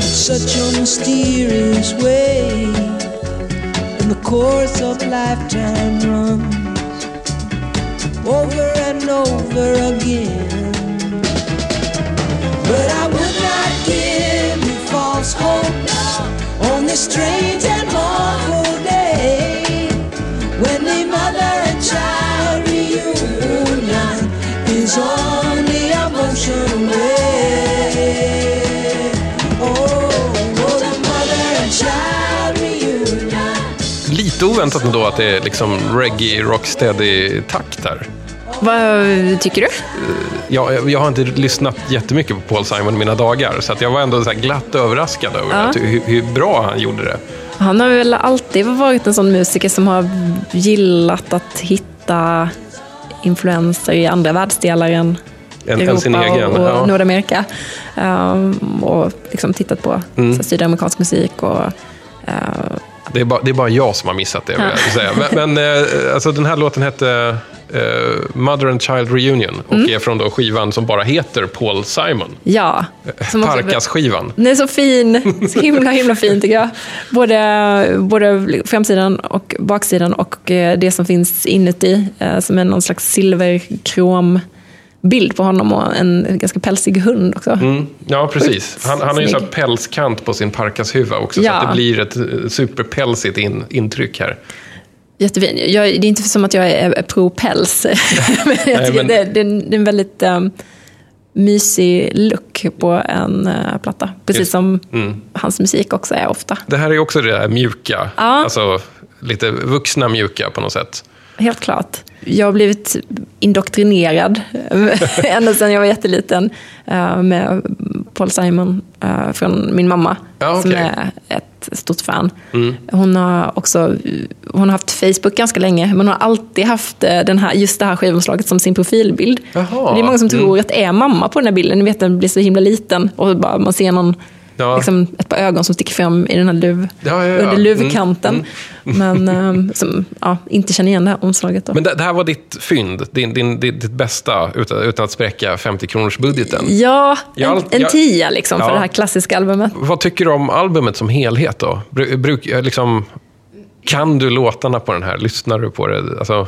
Such a mysterious way, and the course of lifetime runs over and over again. But I would not give you false hope on this strange away. Oh, oh, the mother and child reunion. Lite oväntat ändå att det är liksom reggae, rocksteady-takt här. Vad tycker du? Jag, jag har inte lyssnat jättemycket på Paul Simon i mina dagar, så att jag var ändå så här glatt överraskad över Ja. att, hur, hur bra han gjorde det. Han har väl alltid varit en sån musiker som har gillat att hitta influenser i andra världsdelar än En- Europa sin egen, och, och ja. Nordamerika. Um, och liksom tittat på Mm. sydamerikansk musik. Och, uh, Det är, bara, det är bara jag som har missat det. Men, men eh, alltså, den här låten hette eh, Mother and Child Reunion och Mm. är från då skivan som bara heter Paul Simon. ja, också- Parkas-skivan. Den är så fin. Så himla, himla fin tycker jag. Både, både framsidan och baksidan och eh, det som finns inuti. eh, Som är någon slags silverkrom bild på honom och en ganska pälsig hund också. Mm, ja, precis. Han, han har ju en pälskant på sin parkashuva också, så Ja. att det blir ett eh, superpälsigt in, intryck här. Jättefin. Jag, det är inte som att jag är, är pro päls. men Nej, men- Det, det, är en- det är en väldigt um, mysig look på en eh, platta. Precis Just. som Mm. hans musik också är ofta. Det här är också det där mjuka, Ja. alltså lite vuxna mjuka på något sätt. Helt klart. Jag har blivit indoktrinerad ända sedan jag var jätteliten eh, med Paul Simon eh, från min mamma. Ja, Som okej. Mm. är ett stort fan. Hon har också hon har haft Facebook ganska länge, men hon har alltid haft eh, den här, just det här skivomslaget som sin profilbild. Jaha. Det är många som Mm. tror att det är mamma på den här bilden. Ni vet, den blir så himla liten och bara, man ser någon, Ja. liksom, ett par ögon som sticker fram i den här luv, Ja, ja, under luvkanten. Mm, Men eh, som inte känner igen det här omslaget. Då. Men det, det här var ditt fynd, din, din, ditt, bästa, utan, utan att spräcka 50-kronors-budgeten. Ja, Jag en, en tia liksom för det här klassiska albumet. Vad tycker du om albumet som helhet då? Bru- Bruk, liksom, kan du låtarna på den här? Lyssnar du på det? Alltså,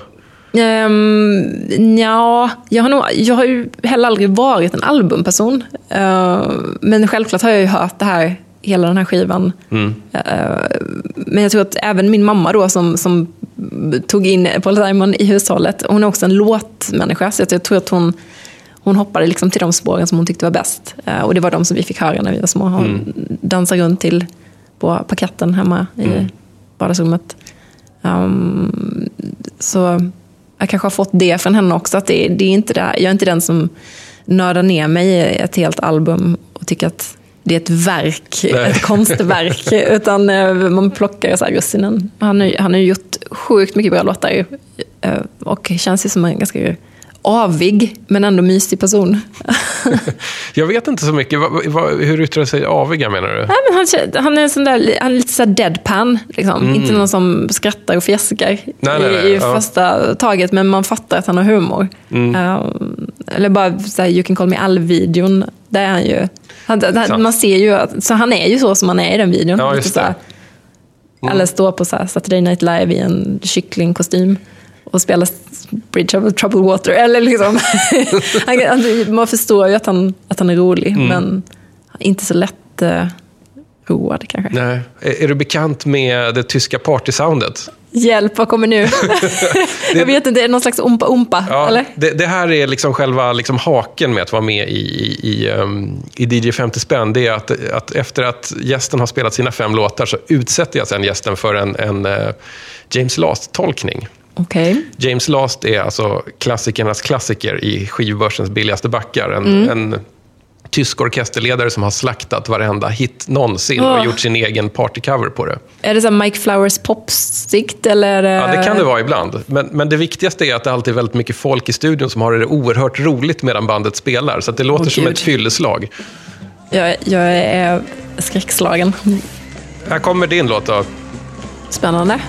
Um, ja, jag har, nog, jag har ju heller aldrig varit en albumperson. Uh, men självklart har jag ju hört det här, hela den här skivan. Mm. Uh, men jag tror att även min mamma då som, som tog in Paul Simon i hushållet, hon är också en låtmänniska. Så jag tror att hon, hon hoppade liksom till de spåren som hon tyckte var bäst. Uh, och det var de som vi fick höra när vi var små. Hon Mm. dansade runt till på parketten hemma i Mm. vardagsrummet. Um, så jag kanske har fått det från henne också. Att det, det är inte det, här- jag är inte den som nördar ner mig i ett helt album och tycker att det är ett verk, Nej. ett konstverk. utan eh, man plockar så här russinen. Han, har ju- han har ju gjort sjukt mycket bra låtar. eh, Och känns ju som en ganska avig, men ändå mysig person. jag vet inte så mycket. Vad- vad- hur yttrar sig aviga menar du? Nej, men han, han är en sån där, han är lite så deadpan. Liksom. Inte någon som skrattar och fjäskar Mm. nej, nej, i, i ja. Mm. första taget, men man fattar att han har humor. Eh, eller bara så här, You can call me Al-videon. Där är han ju... Han, han, man ser ju att, så han är ju så som han är i den videon. Ja, just här, det. Mm. Eller står på så här Saturday Night Live i en kycklingkostym och spelar Bridge of Troubled Water. Eller liksom. han, man förstår ju att han, att han är rolig, Mm. men inte så lätt eh, road kanske. Nej. Är, är du bekant med det tyska partysoundet? Hjälp, vad kommer nu? jag vet inte, är det någon slags ompa-ompa? Ja, eller? det, det här är liksom själva liksom haken med att vara med i, i, i, um, i DJ 50 spänn. Det är att, att efter att gästen har spelat sina fem låtar så utsätter jag sen gästen för en, en eh, James Last-tolkning. Okej. James Last är alltså klassikernas klassiker i skivbörsens billigaste backar. En, en tysk orkesterledare som har slaktat varenda hit någonsin Åh. och gjort sin egen partycover på det. Är det så Mike Flowers popstikt eller? Ja, det kan det vara ibland. Men, men det viktigaste är att det alltid är väldigt mycket folk i studion som har det oerhört roligt medan bandet spelar. Så det låter Åh, som Gud. ett fylleslag. Jag, jag är skräckslagen. Här kommer din låt då. Spännande.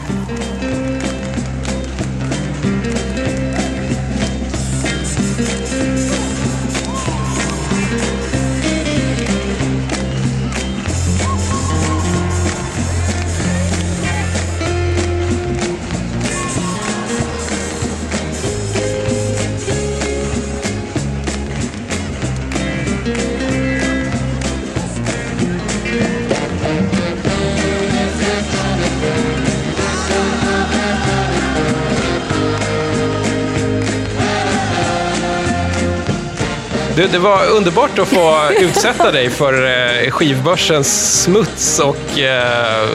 Du, det var underbart att få utsätta dig för eh, skivbörsens smuts och eh,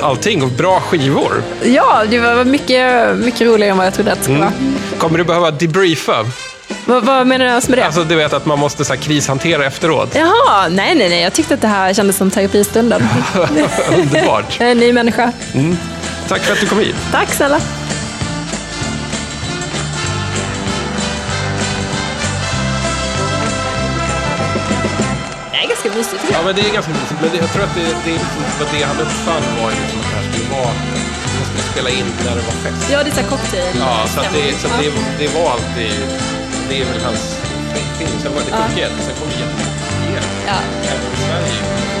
allting. Och bra skivor. Ja, det var mycket, mycket roligare än vad jag trodde att det skulle vara. Kommer du behöva debriefa? Vad, vad menar du med det? Alltså, du vet att man måste så här, krishantera efteråt. Jaha, nej, nej, nej. Jag tyckte att det här kändes som terapistunden. Underbart. Jag är en ny människa. Tack för att du kom hit. Tack snälla. Ganska mysigt Ja, men det är ganska mysigt. Men det, jag tror att det, det, är liksom, vad det han uppfann var liksom att det här skulle vara... Man skulle spela in när det var fest. Ja, det är så cocktail. Ja, så, att det, så att det, det var alltid... Det är väl hans film. Sen var det. Cooked. Sen kom det jättemycket Ja. Även i Sverige.